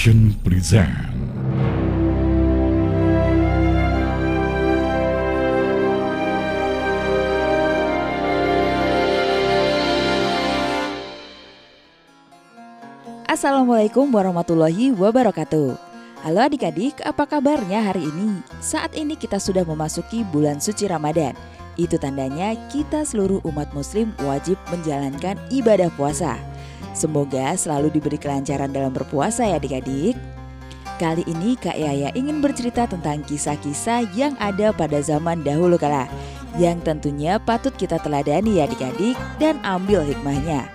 Present Assalamualaikum warahmatullahi wabarakatuh. Halo adik-adik, apa kabarnya hari ini? Saat ini kita sudah memasuki bulan suci Ramadan. Itu tandanya kita seluruh umat muslim wajib menjalankan ibadah puasa. Semoga selalu diberi kelancaran dalam berpuasa ya adik-adik. Kali ini Kak Yaya ingin bercerita tentang kisah-kisah yang ada pada zaman dahulu kala yang tentunya patut kita teladani ya adik-adik dan ambil hikmahnya.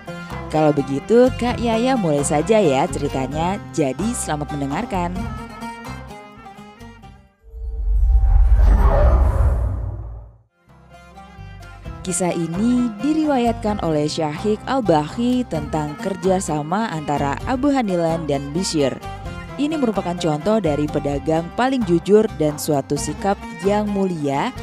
Kalau begitu, Kak Yaya mulai saja ya ceritanya. Jadi, selamat mendengarkan. Kisah ini diriwayatkan oleh Syahik Al-Bahi tentang kerjasama antara Abu Hanilan dan Bishir. Ini merupakan contoh dari pedagang paling jujur dan suatu sikap yang mulia,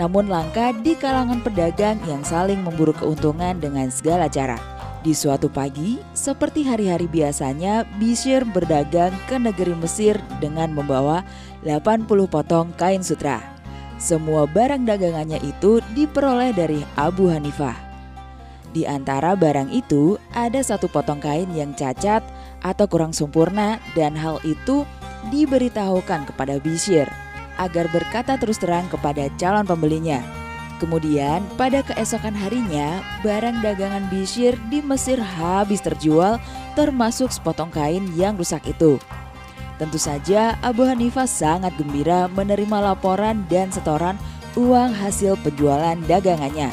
namun langka di kalangan pedagang yang saling memburu keuntungan dengan segala cara. Di suatu pagi, seperti hari-hari biasanya, Bishir berdagang ke negeri Mesir dengan membawa 80 potong kain sutra. Semua barang dagangannya itu diperoleh dari Abu Hanifah. Di antara barang itu ada satu potong kain yang cacat atau kurang sempurna dan hal itu diberitahukan kepada Bishir agar berkata terus terang kepada calon pembelinya. Kemudian pada keesokan harinya barang dagangan Bishir di Mesir habis terjual termasuk sepotong kain yang rusak itu. Tentu saja Abu Hanifah sangat gembira menerima laporan dan setoran uang hasil penjualan dagangannya.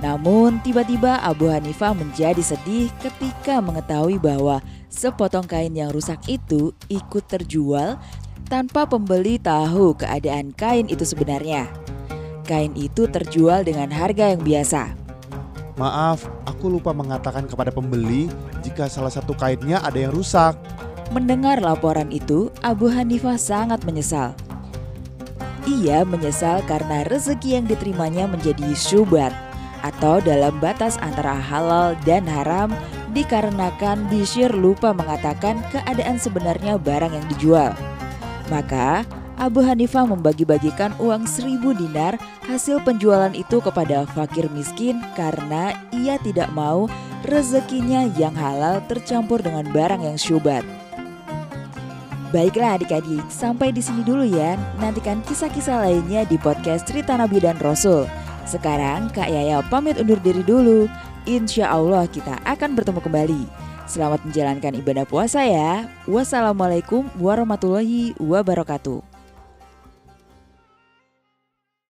Namun tiba-tiba Abu Hanifah menjadi sedih ketika mengetahui bahwa sepotong kain yang rusak itu ikut terjual tanpa pembeli tahu keadaan kain itu sebenarnya. Kain itu terjual dengan harga yang biasa. Maaf, aku lupa mengatakan kepada pembeli jika salah satu kainnya ada yang rusak. Mendengar laporan itu, Abu Hanifah sangat menyesal. Ia menyesal karena rezeki yang diterimanya menjadi syubhat atau dalam batas antara halal dan haram dikarenakan Bishir lupa mengatakan keadaan sebenarnya barang yang dijual. Maka Abu Hanifah membagi-bagikan uang seribu dinar hasil penjualan itu kepada fakir miskin karena ia tidak mau rezekinya yang halal tercampur dengan barang yang syubhat. Baiklah adik-adik, sampai di sini dulu ya. Nantikan kisah-kisah lainnya di podcast Cerita Nabi dan Rasul. Sekarang Kak Yaya pamit undur diri dulu. Insya Allah kita akan bertemu kembali. Selamat menjalankan ibadah puasa ya. Wassalamualaikum warahmatullahi wabarakatuh.